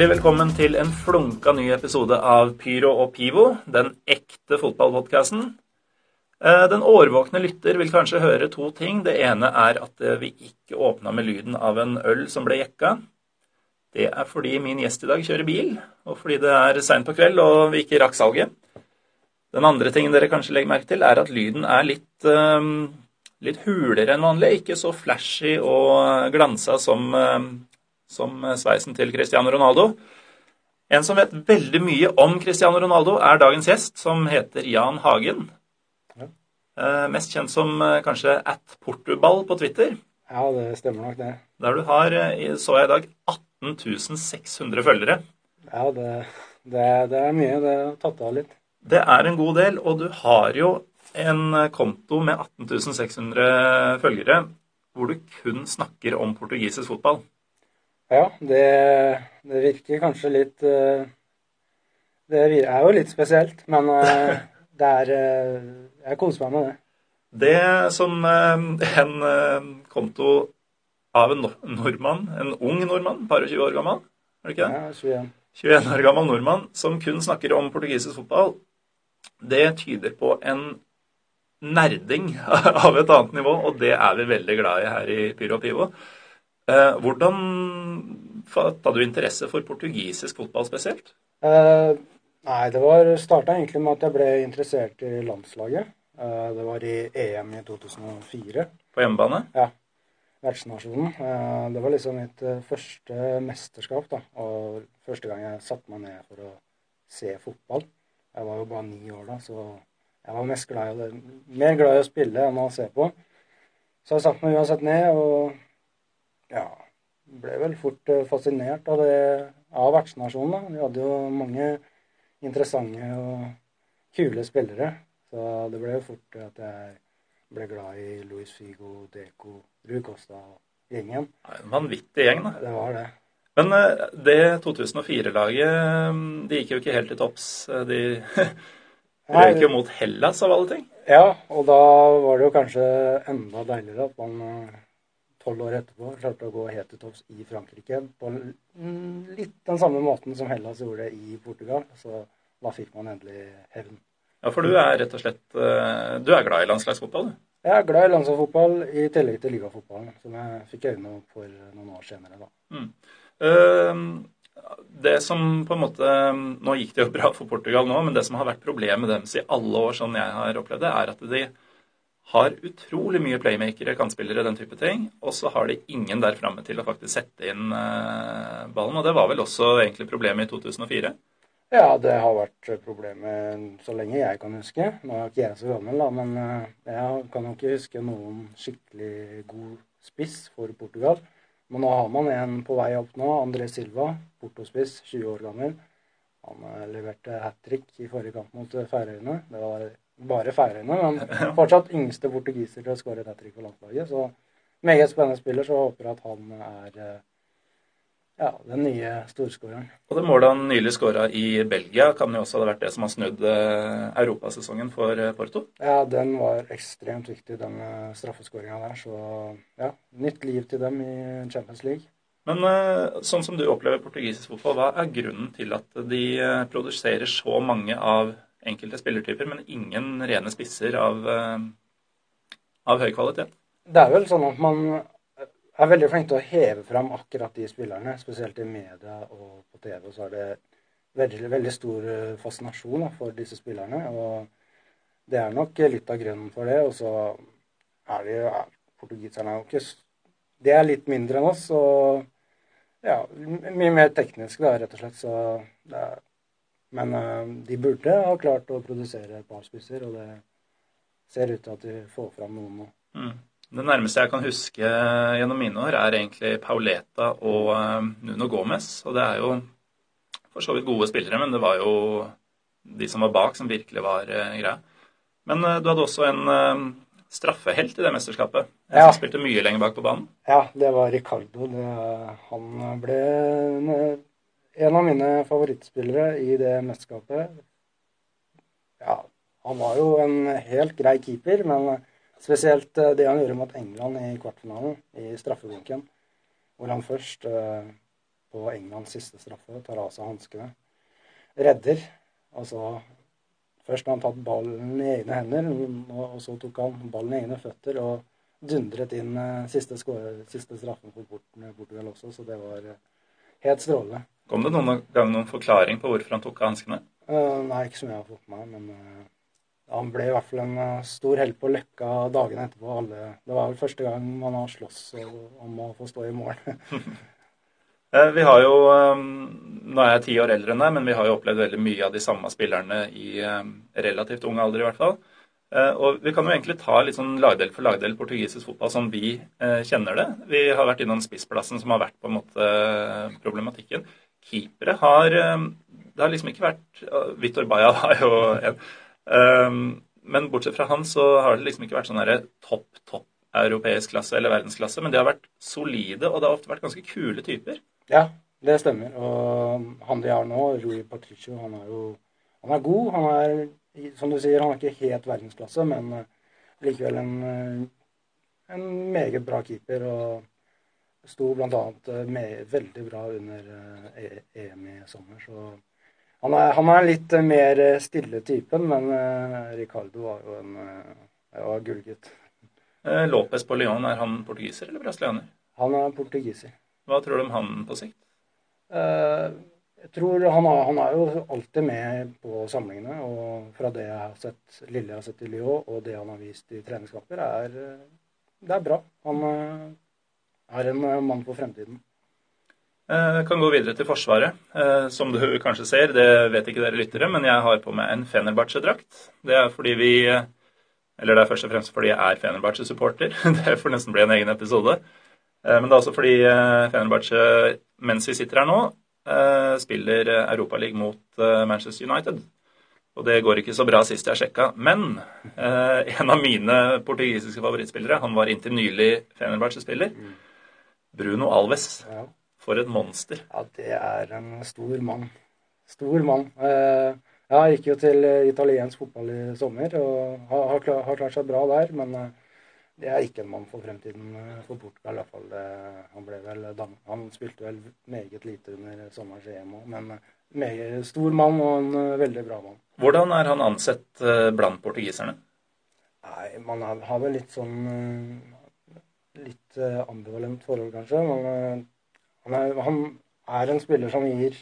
Hjertelig velkommen til en flunka ny episode av Pyro og Pivo, den ekte fotballpodkasten. Eh, den årvåkne lytter vil kanskje høre to ting. Det ene er at eh, vi ikke åpna med lyden av en øl som ble jekka. Det er fordi min gjest i dag kjører bil, og fordi det er seint på kveld og vi ikke rakk salget. Den andre tingen dere kanskje legger merke til, er at lyden er litt, uh, litt hulere enn vanlig. Ikke så flashy og glansa som, som sveisen til Cristiano Ronaldo. En som vet veldig mye om Cristiano Ronaldo, er dagens gjest, som heter Jan Hagen. Ja. Uh, mest kjent som kanskje at Portuball på Twitter. Ja, det stemmer nok, det. Der du har, så jeg i dag, 18 600 følgere. Ja, det, det, det er mye. Det har tatt av litt. Det er en god del, og du har jo en konto med 18 600 følgere hvor du kun snakker om portugisisk fotball. Ja, det, det virker kanskje litt eh, Det er jo litt spesielt, men eh, det er eh, Jeg koser meg med det. Det som en konto av en nordmann, en ung nordmann, par og 20 år gammel, er det ikke det? Ja, 21. 21 år gammel nordmann som kun snakker om portugisisk fotball, det tyder på en nerding av et annet nivå, og det er vi veldig glad i her i Pyro og Pivo. Eh, hvordan fatta du interesse for portugisisk fotball spesielt? Eh, nei, det var starta egentlig med at jeg ble interessert i landslaget. Eh, det var i EM i 2004. På hjemmebane? Ja. Vertsnasjonen. Eh, det var liksom mitt eh, første mesterskap, da. Og første gang jeg satte meg ned for å se fotball. Jeg var jo bare ni år da, så jeg var mest glad i det. Mer glad i å spille enn å se på. Så jeg satte meg uansett ned og ja, ble vel fort eh, fascinert av det av vertsnasjonen. De hadde jo mange interessante og kule spillere. Så det ble jo fort at jeg ble glad i Luis Figo, Deco, Rui Costa og gjengen. En vanvittig gjeng, da. Det var det. Men eh, det 2004-laget de gikk jo ikke helt til topps. De røyk jo mot Hellas, av alle ting. Ja, og da var det jo kanskje enda deiligere at man tolv år etterpå klarte å gå helt til topps i Frankrike på litt den samme måten som Hellas gjorde det i Portugal. Så da fikk man endelig hevn. Ja, for du er rett og slett eh, Du er glad i landslagsfotball, du? Jeg er glad i landslagsfotball i tillegg til ligafotballen, som jeg fikk øynene opp for noen år senere. da. Mm. Uh, det som på en måte Nå gikk det jo bra for Portugal nå, men det som har vært problemet deres i alle år, sånn jeg har opplevd det, er at de har utrolig mye playmakere, kantspillere, den type ting. Og så har de ingen der framme til å faktisk sette inn uh, ballen. Og det var vel også egentlig problemet i 2004? Ja, det har vært problemet så lenge jeg kan huske. Nå er ikke jeg så gammel, da, men jeg kan jo ikke huske noen skikkelig god spiss for Portugal. Men nå har man en på vei opp nå, André Silva, portospiss, 20 år gammel. Han leverte hat trick i forrige kamp mot Færøyene. Det var bare Færøyene, men fortsatt yngste portugiser til å skåre et hat trick for landslaget. Så meget spennende spiller, så håper jeg at han er ja, den nye storskåreren. Og det målet han nylig skåra i Belgia, kan jo også ha vært det som har snudd europasesongen for Porto? Ja, den var ekstremt viktig, den straffeskåringa der. Så ja, nytt liv til dem i Champions League. Men sånn som du opplever portugisisk fotball, hva er grunnen til at de produserer så mange av enkelte spillertyper, men ingen rene spisser av, av høy kvalitet? Det er vel sånn at man er veldig flink til å heve fram akkurat de spillerne. Spesielt i media og på TV så er det veldig, veldig stor fascinasjon da, for disse spillerne. Og det er nok litt av grunnen for det. Og så er de jo Portugiserne er jo ikke De er litt mindre enn oss. Og ja, mye mer teknisk, da, rett og slett. Så det er, men uh, de burde ha klart å produsere et par spisser, og det ser ut til at de får fram noen nå. Mm. Det nærmeste jeg kan huske gjennom mine år, er egentlig Pauleta og Nuno Gomez. Og det er jo for så vidt gode spillere, men det var jo de som var bak, som virkelig var greia. Men du hadde også en straffehelt i det mesterskapet. En Ja. som spilte mye lenger bak på banen. Ja, det var Ricardo. Det, han ble en, av mine favorittspillere i det mesterskapet. Ja, han var jo en helt grei keeper, men spesielt eh, det han gjorde mot England i kvartfinalen, i straffebunken, hvor han først eh, på Englands siste straffe, tar av seg hanskene. Redder. Altså Først har han tatt ballen i egne hender, og så tok han ballen i egne føtter og dundret inn siste, siste, siste straffen for Portugal også, så det var eh, helt strålende. Kom det noen gang noen forklaring på hvorfor han tok av hanskene? Uh, nei, ikke som jeg har fått med meg, men uh, han ble i hvert fall en uh, stor helt på Løkka dagene etterpå. Alle, det var vel første gang man har slåss om å få stå i mål. Vi har jo, Nå er jeg ti år eldre enn deg, men vi har jo opplevd veldig mye av de samme spillerne i relativt ung alder, i hvert fall. Og Vi kan jo egentlig ta litt sånn lagdel for lagdel portugisisk fotball som vi kjenner det. Vi har vært innom spissplassen, som har vært på en måte problematikken. Keepere har um, Det har liksom ikke vært Vitor Baja var jo en. Men bortsett fra han så har det liksom ikke vært sånn topp, topp europeisk klasse eller verdensklasse. Men de har vært solide, og det har ofte vært ganske kule typer. Ja, det stemmer. Og han de har nå, Rui Patricio, han er jo han er god. Han er, som du sier, han er ikke helt verdensklasse, men eh, likevel en, eh, en meget bra keeper. Og sto bl.a. Eh, veldig bra under EM e i sommer. Så han er, han er litt mer stille typen, men Ricardo var jo en var gullgutt. Lopez på Lyon, er han portugiser eller brasilianer? Han er portugiser. Hva tror du om han på sikt? Eh, jeg tror han er, han er, jo alltid med på samlingene. Og fra det jeg har sett, lille jeg har sett i Lyon, og det han har vist i treningskamper, er, det er bra. Han eh, er en mann for fremtiden. Jeg kan gå videre til Forsvaret. Eh, som du kanskje ser, det vet ikke dere lyttere, men jeg har på meg en Fenerbahçe-drakt. Det er fordi vi Eller det er først og fremst fordi jeg er Fenerbahçe-supporter. Det får nesten bli en egen episode. Eh, men det er også fordi eh, Fenerbahçe, mens vi sitter her nå, eh, spiller Europaliga mot Manchester United. Og det går ikke så bra sist jeg sjekka. Men en av mine portugisiske favorittspillere, han var inntil nylig Fenerbahçe-spiller, Bruno Alves. For et monster. Ja, det er en stor mann. Stor mann. Jeg gikk jo til italiensk fotball i sommer og har, klart seg bra der. men det er ikke en mann for fremtiden eh, for Portugal. I hvert fall. Han, ble vel, han spilte vel meget lite under sommerens EM òg, men eh, meget stor mann og en eh, veldig bra mann. Hvordan er han ansett blant portugiserne? Nei, Man har vel litt sånn Litt ambivalent forhold, kanskje. Men han er, han er en spiller som gir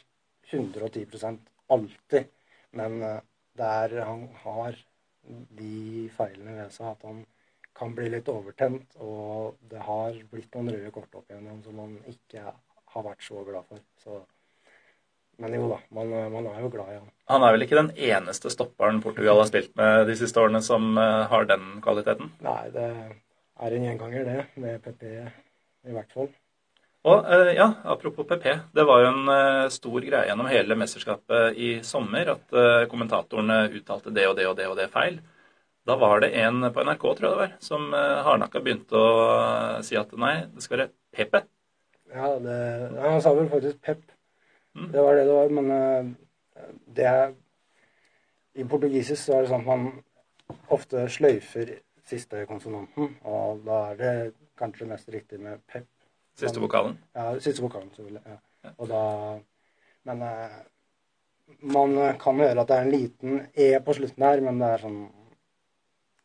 110% alltid. Men der han har de feilene ved seg at han kan bli litt overtent. Og det har blitt noen røde kort opp igjennom som han ikke har vært så glad for. Så, men jo da, man, man, er jo glad i han. Han er vel ikke den eneste stopperen Portugal har spilt med de siste årene som har den kvaliteten? Nei, det er en gjenganger, det. Med PP i hvert fall. Og uh, ja, Apropos PP. Det var jo en uh, stor greie gjennom hele mesterskapet i sommer at kommentatorene uttalte det og det og det og det feil. Da var det en på NRK, tror jeg det var, som hardnakka begynte å si at nei, det skal være Pepe. Ja, det, han sa vel faktisk Pep. Mm. Det var det det var. Men det er I portugisisk så er det sånn at man ofte sløyfer siste konsonanten, og da er det kanskje mest riktig med Pep. Siste vokalen? Ja, siste vokalen, selvfølgelig. Ja. ja. Og da Men man kan høre at det er en liten E på slutten her, men det er sånn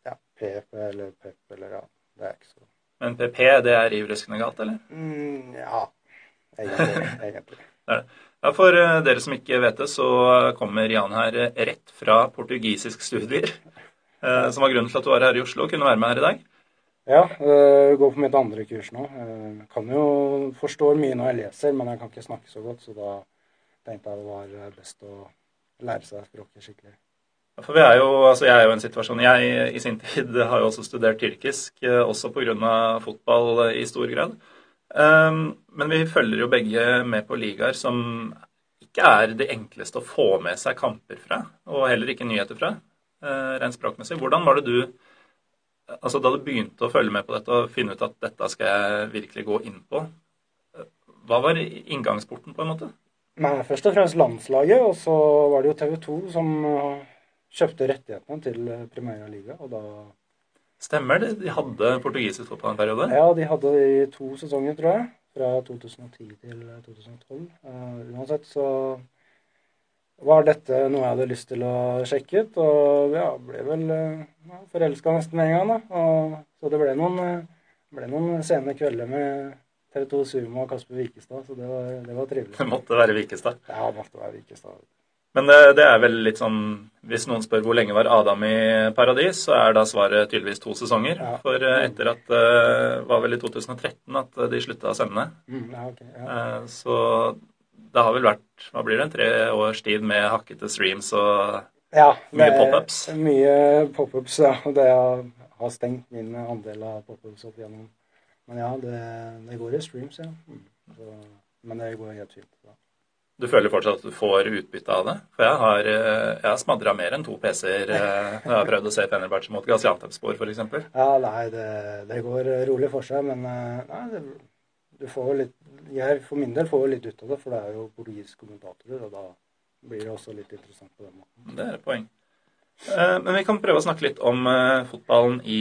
Ja, PP eller PEP eller ja. Det er ikke så Men PP, det er riv ruskende galt, eller? Mm, ja. Egentlig. egentlig. det er det. Ja, For uh, dere som ikke vet det, så kommer Jan her uh, rett fra portugisisk studier. Uh, som var grunnen til at du var her i Oslo og kunne være med her i dag. Ja, jeg går på mitt andre kurs nå. Jeg kan jo forstå mye når jeg leser, men jeg kan ikke snakke så godt, så da tenkte jeg det var best å lære seg språket skikkelig. For vi er jo, altså Jeg er jo i en situasjon Jeg i sin tid har jo også studert tyrkisk, eh, også pga. fotball eh, i stor grad. Men vi følger jo begge med på ligaer som ikke er det enkleste å få med seg kamper fra, og heller ikke nyheter fra, rent språkmessig. Hvordan var det du altså Da du begynte å følge med på dette og finne ut at dette skal jeg virkelig gå inn på, hva var inngangsporten, på en måte? Nei, Først og fremst landslaget, og så var det jo TV 2 som kjøpte rettighetene til eh, Primera Liga, og da Stemmer det. De hadde portugisisk fotball en periode? Ja, de hadde det i to sesonger, tror jeg. fra 2010 til 2012. Uh, uansett så var dette noe jeg hadde lyst til å sjekke ut, og ja, ble vel ja, forelska nesten med en gang. da. Og, så det ble noen, uh, ble noen sene kvelder med TV 2 Sumo og Kasper Vikestad, så det var, det var trivelig. Det måtte være Vikestad? Ja, det måtte være Vikestad. Men det, det, er vel litt sånn Hvis noen spør hvor lenge var Adam i paradis, så er da svaret tydeligvis to sesonger. Ja. For etter at det var vel i 2013 at de slutta å sende. Mm, ja, okay, ja. så det har vel vært hva blir det, en tre års tid med hakkete streams og ja, mye pop-ups? Mye pop-ups, ja. Det har stengt min andel av pop-ups opp igjennom. Men ja, det, det, går i streams, ja. Mm. Så, men det går helt fint. Ja. Du føler fortsatt at du får utbytte av det? For jeg har, eh, jeg har smadra mer enn to PC-er eh, når jeg har prøvd å se Fenerbahçe mot Gaziantepspor f.eks. Ja, nei, det, det, går rolig for seg, men eh, nei, det, du får litt Jeg for min del får jo litt ut av det, for det er jo portugisiske kommentatorer, og da blir det også litt interessant på den måten. Det er et poeng. Men vi kan prøve å snakke litt om fotballen i,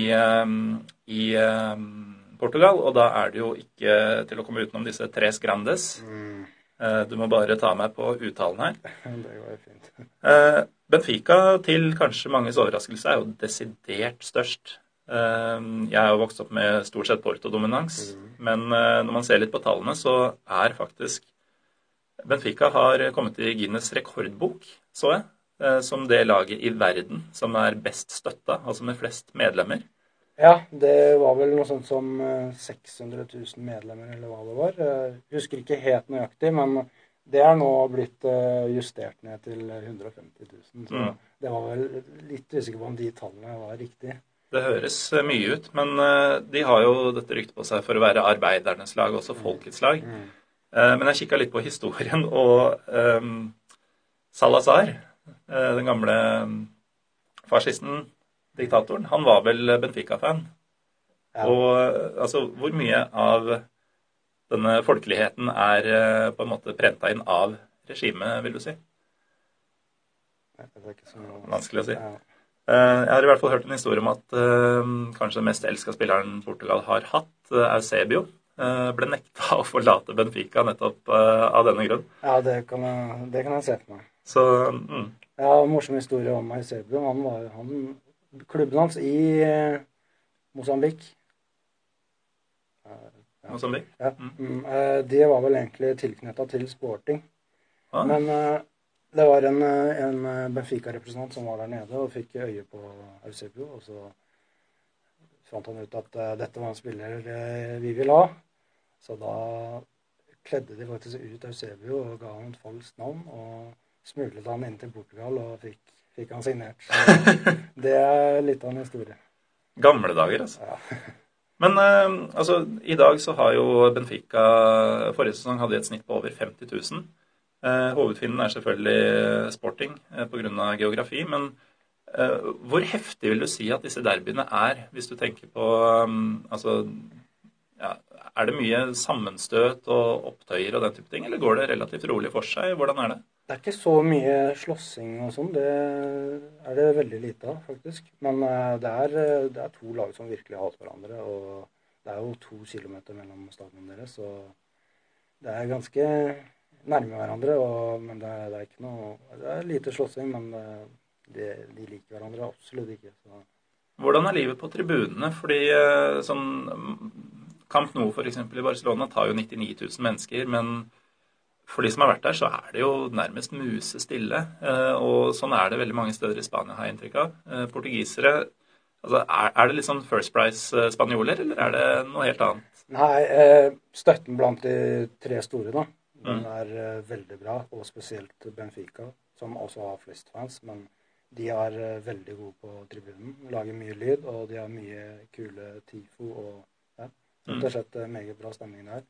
i Portugal, og da er det jo ikke til å komme utenom disse tres grandes. Mm. Eh, du må bare ta meg på uttalen her. Det går fint. Eh, Benfica, til kanskje manges overraskelse, er jo desidert størst. Eh, jeg er jo vokst opp med stort sett Porto-dominans, mm. men når man ser litt på tallene, så er faktisk Benfica har kommet i Guinness rekordbok, så jeg, som det laget i verden som er best støtta, altså med flest medlemmer. Ja, det var vel noe sånt som 600 eh, 000 medlemmer, eller hva det var. Jeg husker ikke helt nøyaktig, men det er nå blitt eh, justert ned til 150 000. Så mm. det var vel litt usikker på om de tallene var riktige. Det høres eh, mye ut, men de har jo dette ryktet på seg for å være arbeidernes lag, også mm. folkets lag. Mm. Men jeg kikka litt på historien, og um, Salazar, den gamle fascisten diktatoren, han var vel Benfica-fan. Ja. Og altså, hvor mye av denne folkeligheten er eh, på en måte prenta inn av regimet, vil du si? Det er ikke så vanskelig å si. Ja. Eh, jeg har i hvert fall hørt en historie om at uh, kanskje den mest elska spilleren Portugal har hatt, Eusebio, uh, ble nekta å forlate Benfica nettopp av denne grunn. Ja, det kan jeg, det kan jeg se for meg. Så, mm. Ja, morsom historie om Eusebio. Han, var, han klubben hans i eh, Mosambik. Ja. Mosambik? Ja. Mm. mm eh, de var vel egentlig tilknytta til sporting. Ah. Men eh, det var en, en Benfica-representant som var der nede og fikk øye på Eusebio. Og så fant han ut at dette var en spiller vi ville ha. Så da kledde de faktisk ut Eusebio og ga han et falskt navn. Og smuglet han inn til Portugal og fikk fikk han signert. Så det er litt av en historie. Gamle dager, altså. Ja. Men eh, altså, i dag så har jo Benfica Forrige sesong hadde et snitt på over 50 000. Eh, hovedfienden er selvfølgelig sporting eh, pga. geografi. Men eh, hvor heftig vil du si at disse derbyene er, hvis du tenker på um, Altså ja, Er det mye sammenstøt og opptøyer og den type ting, eller går det relativt rolig for seg? Hvordan er det? Det er ikke så mye slåssing og sånn. Det er det veldig lite av, faktisk. Men eh, det er, eh, det er, to lag som virkelig hater hverandre. Og det er jo to kilometer mellom stadionene deres, så det er ganske nærme hverandre. Og, men det er, det er, ikke noe Det er lite slåssing, men det, de, de liker hverandre absolutt ikke. Så. Hvordan er livet på tribunene? Fordi sånn Camp Nou f.eks. i Barcelona tar jo 99 000 mennesker. men for de som har vært der, så er det jo nærmest musestille. Eh, og sånn er det veldig mange steder i Spania, har jeg inntrykk av. Eh, portugisere altså, er, det liksom First Price-spanjoler, eller er det noe helt annet? Nei, støtten blant de tre store, da, den mm. er veldig bra. Og spesielt Benfica, som også har flest fans. Men de er veldig gode på tribunen. Lager mye lyd, og de har mye kule TIFO og ja, rett og slett meget bra stemning der.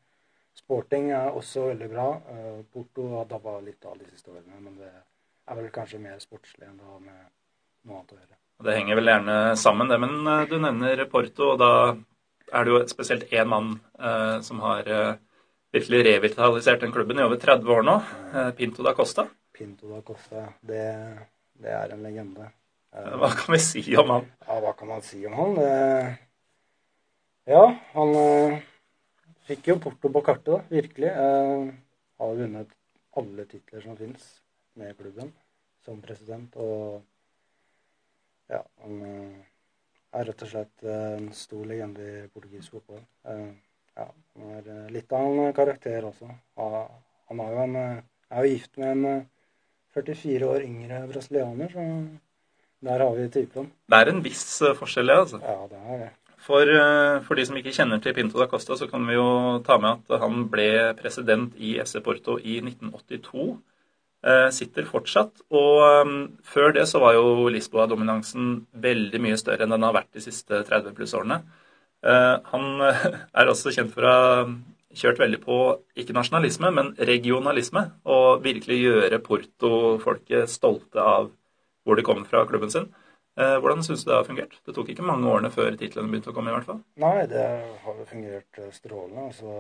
Sporting er også veldig bra. Eh, Porto har dabba litt av de siste årene, men det er vel kanskje mer sportslig enn det har med noe annet å gjøre. Det henger vel gjerne sammen, det. Men eh, du nevner Porto, og da er det jo spesielt én mann eh, som har eh, virkelig revitalisert den klubben i over 30 år nå. Eh, Pinto da Costa. Pinto da Costa, det, det er en legende. Eh, hva kan vi si om han? Ja, hva kan man si om han? ja, han fikk jo Porto på kartet, da, virkelig. Eh, har vunnet alle titler som fins med klubben som president. Og ja, han eh, er rett og slett en stor legende i portugisisk fotball. Eh, ja, han er eh, litt av en karakter også. Han er jo, en, er jo gift med en 44 år yngre brasilianer, så der har vi typen. Det er en viss forskjell, ja. altså. Ja, det er det. For, eh, for, de som ikke kjenner til Pinto da Costa, så kan vi jo ta med at han ble president i SC Porto i 1982. Eh, sitter fortsatt. Og før det så var jo Lisboa-dominansen veldig mye større enn den har vært de siste 30 pluss årene. Eh, han er også kjent for å ha kjørt veldig på ikke nasjonalisme, men regionalisme. Og virkelig gjøre Porto-folket stolte av hvor de kommer fra, klubben sin. Eh, hvordan syns du det har fungert? Det tok ikke mange årene før titlene begynte å komme? i hvert fall. Nei, det har jo fungert eh, strålende. Altså,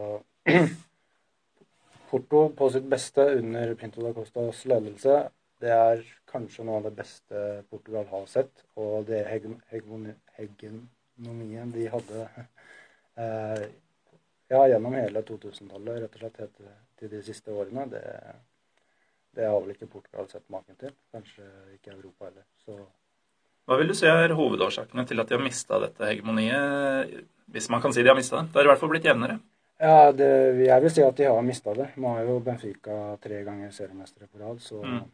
Porto på sitt beste under Pinto da Costas ledelse, det er kanskje noe av det beste Portugal har sett. Og det hegemonien de hadde eh, ja, gjennom hele 2000-tallet, rett og slett helt til de siste årene, det, det har vel ikke Portugal sett maken til. Kanskje ikke Europa heller. Så hva vil du si er hovedårsakene til at de har mista dette hegemoniet? Hvis man kan si de har mista det. Det har i hvert fall blitt jevnere. Ja, det, jeg vil si at de har mista det. Nå er jo Benfica tre ganger seriemestere på rad, så mm.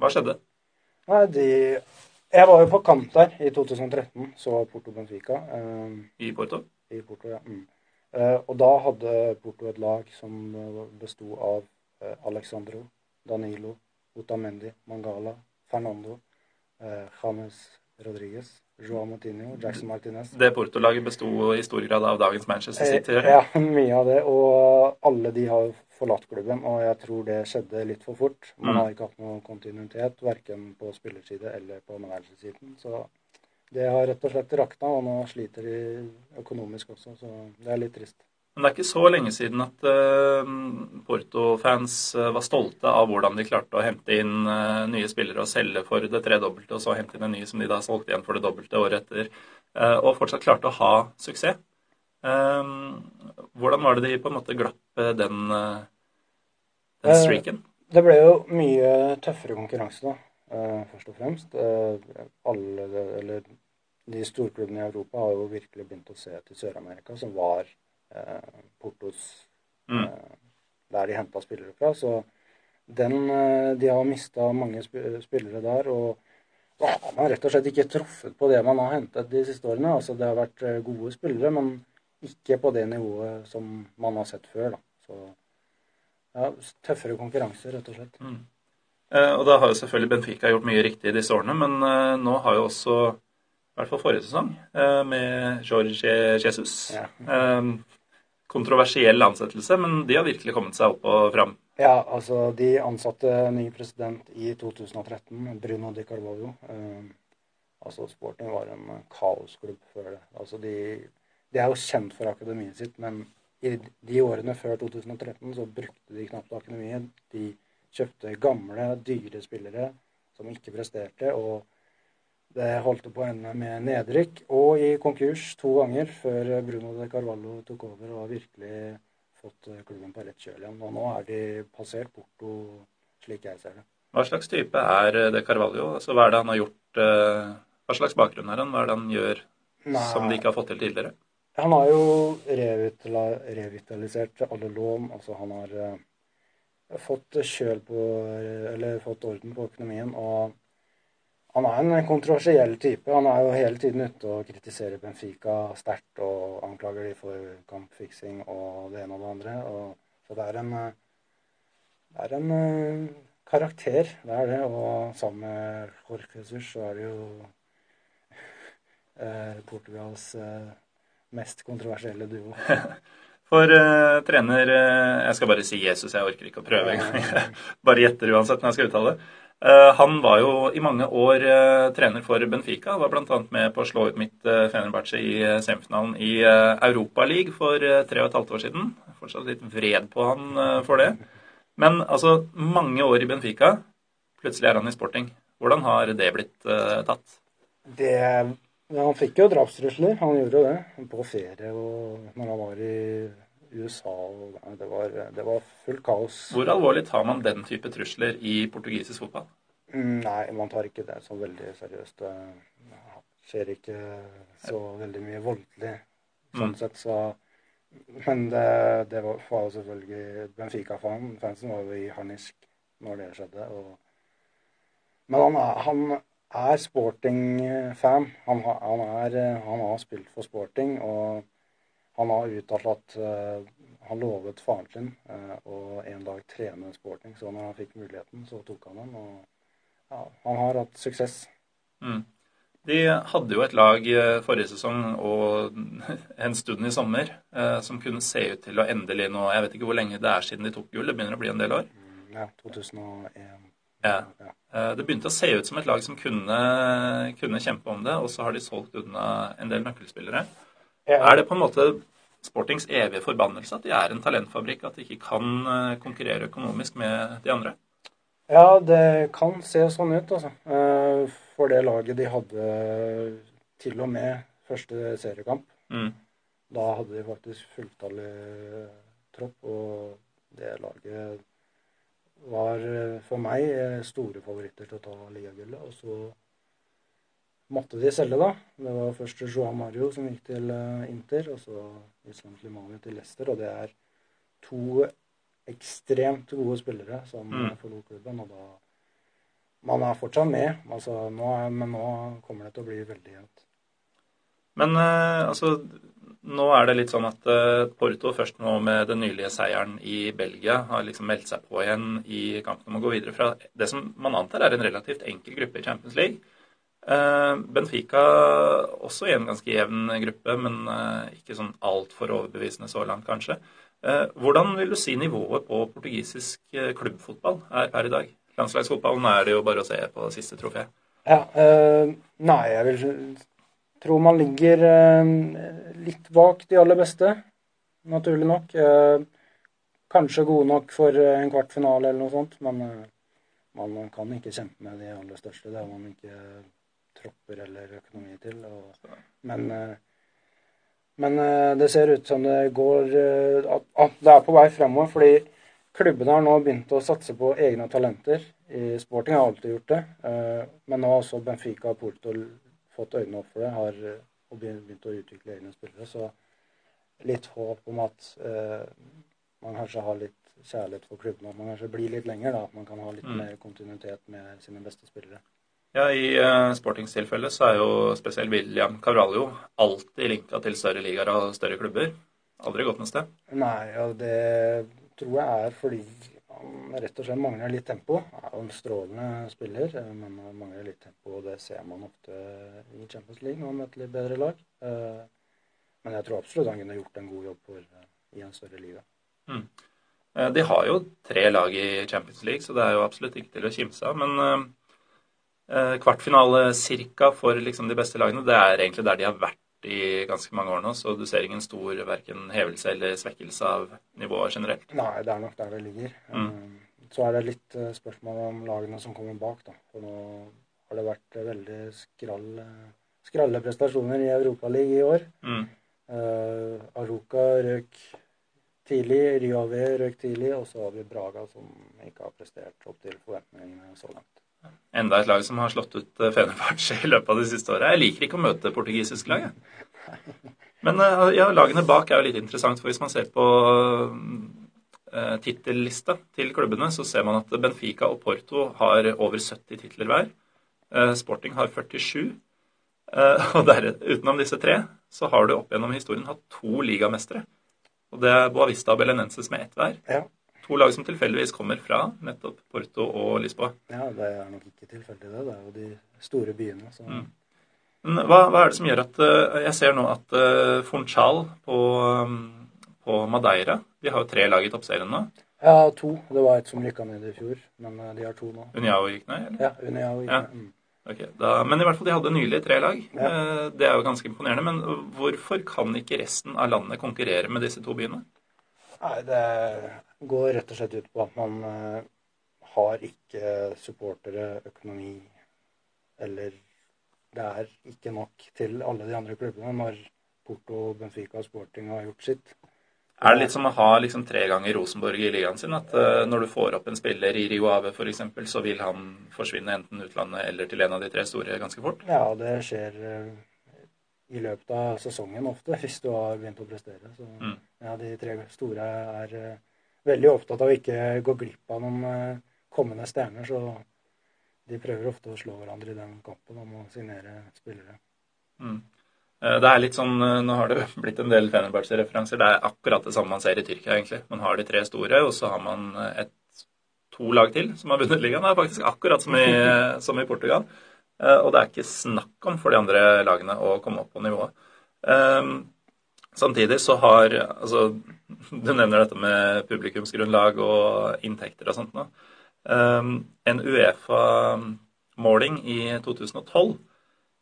Hva skjedde? Nei, de Jeg var jo på kamp der i 2013, så Porto Benfica. Um, I Porto? I Porto, ja. Mm. Uh, og da hadde Porto et lag som besto av Alexandro, Danilo, Otamendi, Mangala, Fernando, James Rodriguez, Joao Moutinho, Jackson Martinez. Det Porto-laget besto i stor grad av dagens Manchester City? Eh, ja, mye av det. Og alle de har forlatt klubben, og jeg tror det skjedde litt for fort. Man mm. har ikke hatt noen kontinuitet, verken på spillerside eller på managersiden. Så det har rett og slett rakna, og nå sliter de økonomisk også, så det er litt trist. Men det er ikke så lenge siden at uh, Porto-fans uh, var stolte av hvordan de klarte å hente inn uh, nye spillere og selge for det tredobbelte, og så hente inn en ny som de da solgte igjen for det dobbelte året etter, og fortsatt klarte å ha suksess. Hvordan var det de på en måte glapp den, den streaken? Det ble jo mye tøffere konkurranse, da, først og fremst. alle, eller de storklubbene i Europa har jo virkelig begynt å se til Sør-Amerika, som var Eh, Portos mm. Eh, der de henta spillere fra. Så den eh, De har mista mange spillere der. og man har rett og slett ikke truffet på det man har hentet de siste årene. Altså, det har vært gode spillere, men ikke på det nivået som man har sett før. Da. Så ja, tøffere konkurranse, rett og slett. Mm. Eh, og da har jo selvfølgelig Benfica gjort mye riktig i disse årene, men eh, nå har jo også, i hvert fall forrige sesong, eh, med George Jesus ja kontroversiell ansettelse, men de har virkelig kommet seg opp og fram. Ja, altså de ansatte ny president i 2013, Bruno Di Carvalho. Eh, altså Sporting var en kaosklubb før det. Altså de, de, er jo kjent for akademiet sitt, men i de årene før 2013 så brukte de knapt akademiet. De kjøpte gamle, dyre spillere som ikke presterte. og det holdt på å ende med nedrykk og i konkurs to ganger før Bruno de Carvalho tok over og har virkelig fått klubben på rett kjøl igjen. Og nå er de passert Porto, slik jeg ser det. Hva slags type er de Carvalho? Altså, hva er det han har gjort eh, Hva slags bakgrunn er han? Hva er det han gjør Nei. som de ikke har fått til tidligere? Han har jo revitalisert alle lån. Altså han har uh, fått kjøl på Eller fått orden på økonomien. og han er en kontroversiell type. Han er jo hele tiden ute og kritiserer Benfica sterkt og anklager de for kampfiksing og det ene og det andre. Og, så det er en, det er en uh, karakter, det er det. Og sammen med Jorge Jesus så er det jo eh, Portugals uh, mest kontroversielle duo. For uh, trener Jeg skal bare si Jesus, jeg orker ikke å prøve engang. bare gjetter uansett når jeg skal uttale det. Uh, han var jo i mange år uh, trener for Benfica. Var bl.a. med på å slå ut mitt uh, Fenerbahçe i uh, semifinalen i uh, Europaligaen for tre og et halvt år siden. Fortsatt litt vred på han for det. Men altså, mange år i Benfica. Plutselig er han i sporting. Hvordan har det blitt tatt? Det, ja, han fikk jo drapstrusler. Han gjorde jo det. På ferie og når han var i USA og det, var, det var fullt kaos. Hvor alvorlig tar man den type trusler i portugisisk fotball? Mm, nei, man tar ikke det så veldig seriøst. Det skjer ikke så veldig mye voldelig sånn mm. sett, så Men det, det var, var selvfølgelig Benfica-fansen var jo i harnisk når det skjedde. og men han han er sporting-fan. Han, han, han, har spilt for sporting, og han har uttalt at uh, han lovet faren sin uh, å en dag trene sporting. Så når han fikk muligheten, så tok han den. Og ja, han har hatt suksess. Mm. De hadde jo et lag eh, forrige sesong og en stund i sommer eh, som kunne se ut til å endelig nå Jeg vet ikke hvor lenge det er siden de tok gull. Det begynner å bli en del år? Mm, ja, 2001. Ja. Eh, det begynte å se ut som et lag som kunne, kunne kjempe om det, og så har de solgt unna en del nøkkelspillere. Ja. Er det på en måte Sportings evige forbannelse at de er en talentfabrikk, at de ikke kan konkurrere økonomisk med de andre? Ja, det kan se sånn ut, altså. Eh, for det laget de hadde til og med første seriekamp. Mm. Da hadde de faktisk fulltallig tropp, og det laget var for meg store favoritter til å ta ligagullet. Og så måtte de selge, da. Det var først Joao Mario som gikk til eh, Inter, og så Islam Slimani til Leicester. Og det er to ekstremt gode spillere som mm. forlot klubben. Og da Man er fortsatt med, altså, nå er, men nå kommer det til å bli veldig jevnt. Men uh, altså nå er det litt sånn at uh, Porto først nå med den nylige seieren i Belgia har liksom meldt seg på igjen i kampen om å gå videre fra det som man antar er en relativt enkel gruppe i Champions League. Uh, Benfica også i en ganske jevn gruppe, men ikke sånn altfor overbevisende så langt, kanskje. Eh, hvordan vil du si nivået på portugisisk eh, klubbfotball er per i dag? Landslagsfotballen er det jo bare å se på siste trofé. Ja, øh, nei, jeg vil tro man ligger øh, litt bak de aller beste, naturlig nok. Uh, kanskje gode nok for en kvartfinale eller noe sånt, men man kan ikke kjempe med de aller største. Det har man ikke tropper eller økonomi til. Og, men men det ser ut som det går at, det er på vei fremover. Fordi klubbene har nå begynt å satse på egne talenter. I sporting har alltid gjort det. Men nå har også Benfica og Porto fått øynene opp for det. Har og begynt å utvikle egne spillere. Så litt håp om at man kanskje har litt kjærlighet for klubben. At man kanskje blir litt lenger. da, At man kan ha litt mm. mer kontinuitet med sine beste spillere. Ja, I uh, Sportings tilfelle så er jo spesielt William Cavralio alltid linka til større ligaer og større klubber. Aldri gått noe sted. Nei, ja, det tror jeg er fordi han rett og slett mangler litt tempo. Han er jo en strålende spiller, eh, men han mangler litt tempo. og Det ser man ofte i Champions League når han møter litt bedre lag. Uh, men jeg tror absolutt han kunne gjort en god jobb for, uh, i en større liga. Mm. De har jo tre lag i Champions League, så det er jo absolutt ikke til å kimse av. Men Eh, kvartfinale cirka for liksom de beste lagene. Det er egentlig der de har vært i ganske mange år nå, så du ser ingen stor verken hevelse eller svekkelse av nivået generelt? Nei, det er nok der det ligger. Mm. Eh, så er det litt eh, spørsmål om lagene som kommer bak, da. For nå har det vært veldig skrall, skralle prestasjoner i Europaligaen i år. Mm. Uh, Aruca røk tidlig, Ryave røk tidlig, og så har vi Braga som ikke har prestert opp til forventningene så langt. Enda et lag som har slått ut eh, Fenerbahçe i løpet av de siste året. Jeg liker ikke å møte portugisiske lag. Men eh, ja, lagene bak er jo litt interessant, for hvis man ser på uh, tittellista til klubbene, så ser man at Benfica og Porto har over 70 titler hver. Sporting har 47. Uh, og der, utenom disse tre så har du opp gjennom historien hatt to ligamestere. Og det er Boavista og Belenenses med ett hver. Ja. To lag som tilfeldigvis kommer fra nettopp Porto og Lisboa. Ja, det er nok ikke tilfeldig, det. Det er jo de store byene. som... Mm. Men hva, hva, er det som gjør at uh, Jeg ser nå at uh, Funchal på, um, på, Madeira De har jo tre lag i toppserien nå. Ja, to. Det var et som rykka ned i fjor, men uh, de har to nå. Uniao gikk ned? eller? Ja, Uniao gikk ned. Mm. Okay, da, men i hvert fall de hadde nylig tre lag. Ja. Det er jo ganske imponerende. Men hvorfor kan ikke resten av landet konkurrere med disse to byene? Nei, det går rett og slett ut på at man uh, har ikke supportere, økonomi eller det er ikke nok til alle de andre klubbene når Porto, Benfica og Sporting har gjort sitt. Er det litt som å ha liksom tre ganger Rosenborg i ligaen sin? At uh, når du får opp en spiller i Rio Ave f.eks., så vil han forsvinne enten utlandet eller til en av de tre store ganske fort? Ja, det skjer uh, i løpet av sesongen ofte, hvis du har begynt å prestere. Så mm. Ja, de tre store er uh, veldig opptatt av å ikke gå glipp av noen kommende stjerner. Så de prøver ofte å slå hverandre i den kampen om å signere spillere. Mm. Eh, det er litt sånn, eh, Nå har det blitt en del Fenerbahçe-referanser. Det er akkurat det samme man ser i Tyrkia, egentlig. Man har de tre store, og så har man eh, et, to lag til som har vunnet ligaen. Det er faktisk akkurat som i, som i, Portugal. Og det er ikke snakk om for de andre lagene å komme opp på nivået. Samtidig så har altså, Du nevner dette med publikumsgrunnlag og inntekter og sånt nå. En Uefa-måling i 2012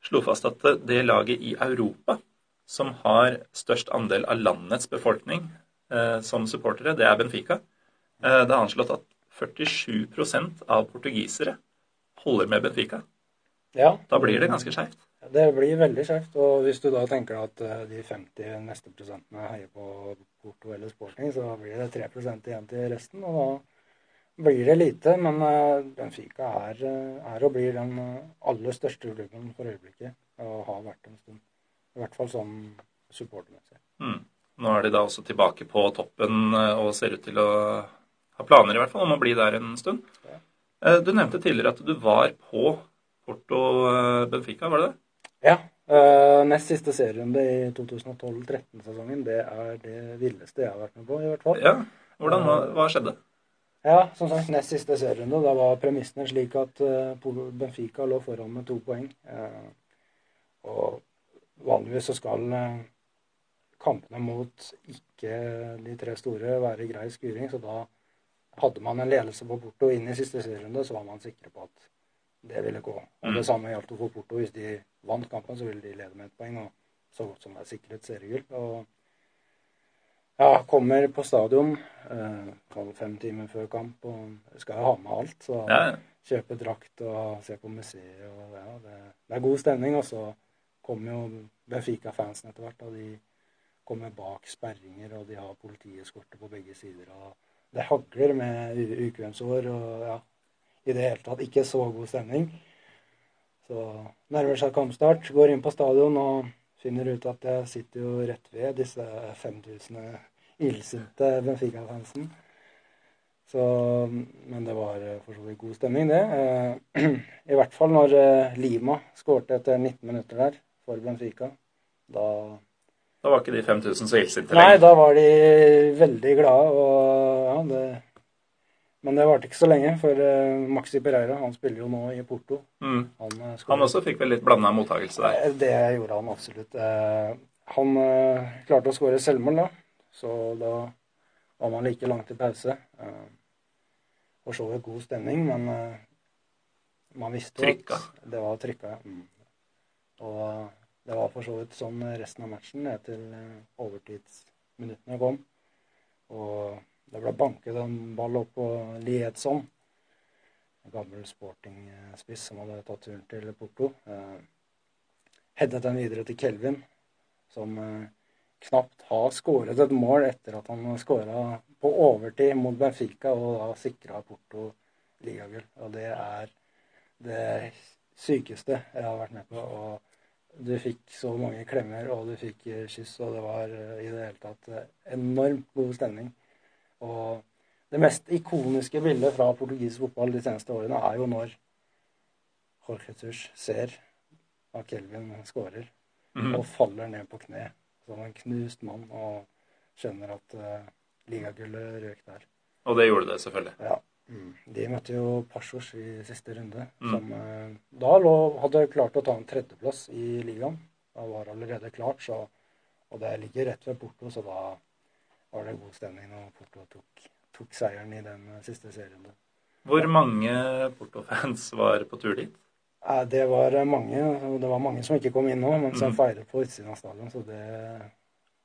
slo fast at det laget i Europa som har størst andel av landets befolkning eh, som supportere, det er Benfica. Eh, det er anslått at 47% av portugisere holder med Benfica. Ja. Da blir det ganske skjevt. Det blir veldig skjevt. Og hvis du da tenker at eh, de 50 neste prosentene heier på Porto eller Sporting, så blir det 3% igjen til resten. Og da blir det lite, men eh, Benfica er, eh, er, og blir den aller største klubben for øyeblikket. Og har vært en stund. I hvert fall sånn supportermessig. Mm. Nå er de da også tilbake på toppen og ser ut til å ha planer i hvert fall om å bli der en stund. Ja. Du nevnte tidligere at du var på Benfica, var det det? Ja. nest siste serierunde i 2012-13-sesongen, det er det villeste jeg har vært med på, i hvert fall. Ja. Hvordan, hva, hva skjedde? Ja, som sagt, nest siste serierunde. Da var premissene slik at uh, Benfica lå foran med to poeng. Og vanligvis så skal kampene mot ikke de tre store være grei skuring, så da hadde man en ledelse på Porto inn i siste serierunde, så var man sikre på at det ville gå. Og Det mm. samme gjaldt for Porto. Hvis de vant kampen, så ville de lede med et poeng, og så godt som det er sikret seriegull. Og ja, kommer på stadion eh, fem timer før kamp og skal jo ha med alt. Så ja. kjøpe drakt og se på museet. og ja, det, det, er god stemning. Og så kommer jo Benfica-fansen etter hvert. og De kommer bak sperringer, og de har politieskorte på begge sider. og Det hagler med ukvemsår og ja, i det hele tatt ikke så god stemning. Så nærmer seg kampstart, går inn på stadion og finner ut at jeg sitter jo rett ved disse 5000 illsinte Benfica-fansen. Så, men det var eh, for så vidt god stemning, det. Eh, I hvert fall når eh, Lima skårte etter 19 minutter der for Benfica. Da Da var ikke de 5000 så illsinte lenger? Nei, da var de veldig glade. Og, ja, det, men det varte ikke så lenge, for Maxi Pereira han spiller jo nå i Porto. Mm. Han, han, også fikk vel litt blanda mottakelse der? Det gjorde han absolutt. Han klarte å skåre selvmål da. Så da var man like langt i pause. Eh, for så vidt god stemning, men eh, man visste trykka. at det var trykka. Mm. Og det var for så vidt sånn resten av matchen eh, overtidsminuttene kom. Og det ble banket en ball opp på Liedson, en gammel sporting-spiss som hadde tatt turen til Porto. Eh, headet den videre til Kelvin, som eh, knapt har skåret et mål etter at han skåra på overtid mot Benfica og da sikra Porto ligagull. Og det er det sykeste jeg har vært med på. Og du fikk så mange klemmer, og du fikk kyss, og det var i det hele tatt enormt god stemning. Og det mest ikoniske bildet fra portugisisk fotball de seneste årene er jo når Jorge Tus ser at Kelvin skårer, mm. og faller ned på kne som en knust mann og skjønner at uh, ligagullet røk der. Og det gjorde det, selvfølgelig. Ja. Mm. De møtte jo Pasjos i siste runde, mm. som uh, da lå, hadde klart å ta en tredjeplass i ligaen. Da var allerede klart, så, og det ligger rett ved Porto, så da var det god stemning når Porto tok, tok seieren i den uh, siste serien. Hvor mange Porto-fans var på tur dit? Det var mange. og Det var mange som ikke kom inn nå, men som mm. feiret på utsiden av stadion. Så det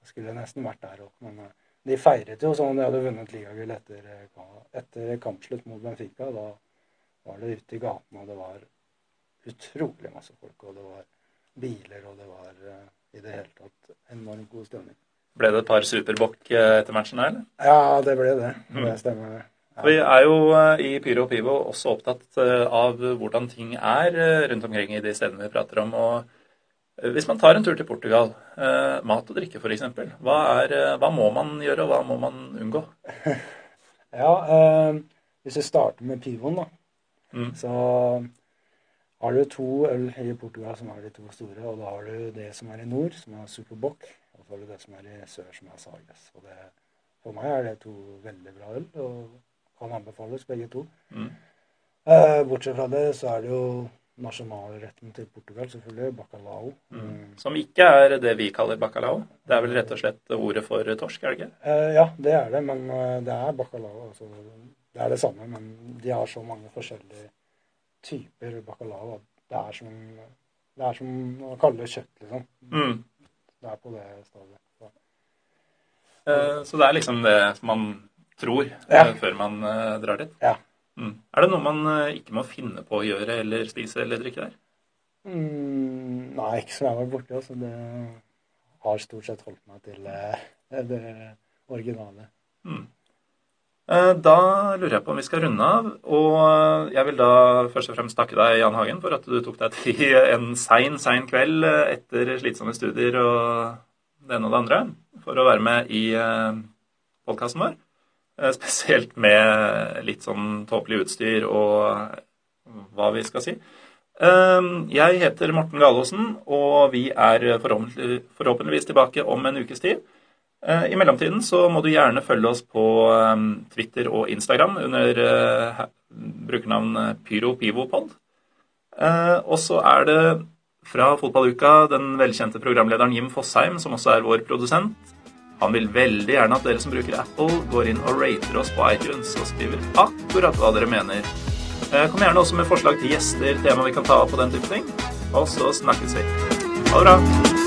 skulle nesten vært der òg. Men eh, de feiret jo som om de hadde vunnet ligagull etter, eh, etter kampslutt mot Benfica. Da var det ute i gatene, og det var utrolig masse folk. Og det var biler, og det var eh, i det hele tatt enormt god stemning. Ble det et par superbokk eh, etter matchen her, eller? Ja, det ble det. Det stemmer. Ja. Vi er jo eh, i Pyro og Pivo også opptatt eh, av hvordan ting er rundt omkring i de stedene vi prater om. og Hvis man tar en tur til Portugal, mat og drikke f.eks., hva, er, hva må man gjøre, og hva må man unngå? Ja, eh, hvis vi starter med pivoen, da, Mm. så har du to øl i Portugal som er de to store, og da har du det som er i nord, som er Superbock, og så du det som er i sør, som er Sages. Og det, for meg er det to veldig bra øl, og kan anbefales begge to. Mm. Eh, bortsett fra det, så er det jo nasjonalretten til Portugal, selvfølgelig, bacalao. Mm. Som ikke er det vi kaller bacalao. Det er vel rett og slett ordet for torsk, er det ikke? Eh, ja, det er det, men eh, det er bacalao. Altså, det er det samme, men de har så mange forskjellige typer bacalao. at Det er som, det er som å kalle det kjøtt, liksom. Mm. Er på det stadiet. Så. Eh, Så det er liksom det man tror Ja. eh, før man eh, drar dit. Ja. Mm. Er det noe man ikke må finne på å gjøre eller spise eller drikke der? Mm, nei, ikke som jeg var borti. Altså. Det har stort sett holdt meg til det originale. Mm. Eh, Da lurer jeg på om vi skal runde av. Og eh, jeg vil da først og fremst takke deg, Jan Hagen, for at du tok deg tid en sein, sein kveld eh, etter slitsomme studier og det ene og det andre for å være med i podkasten vår. Spesielt med litt sånn tåpelig utstyr og hva vi skal si. Jeg heter Morten Galaasen, og vi er forhåpentligvis tilbake om en ukes tid. Eh, I mellomtiden så må du gjerne følge oss på eh, Twitter og Instagram under eh, brukernavn PyroPivopod. Og så er det fra Fotballuka den velkjente programlederen Jim Fosheim, som også er vår produsent. Han vil veldig gjerne at dere som bruker Apple, går inn og rater oss på iTunes og skriver akkurat hva dere mener. Kom gjerne også med forslag til gjester, tema vi kan ta opp og den type ting. Og så snakkes vi. Ha det bra.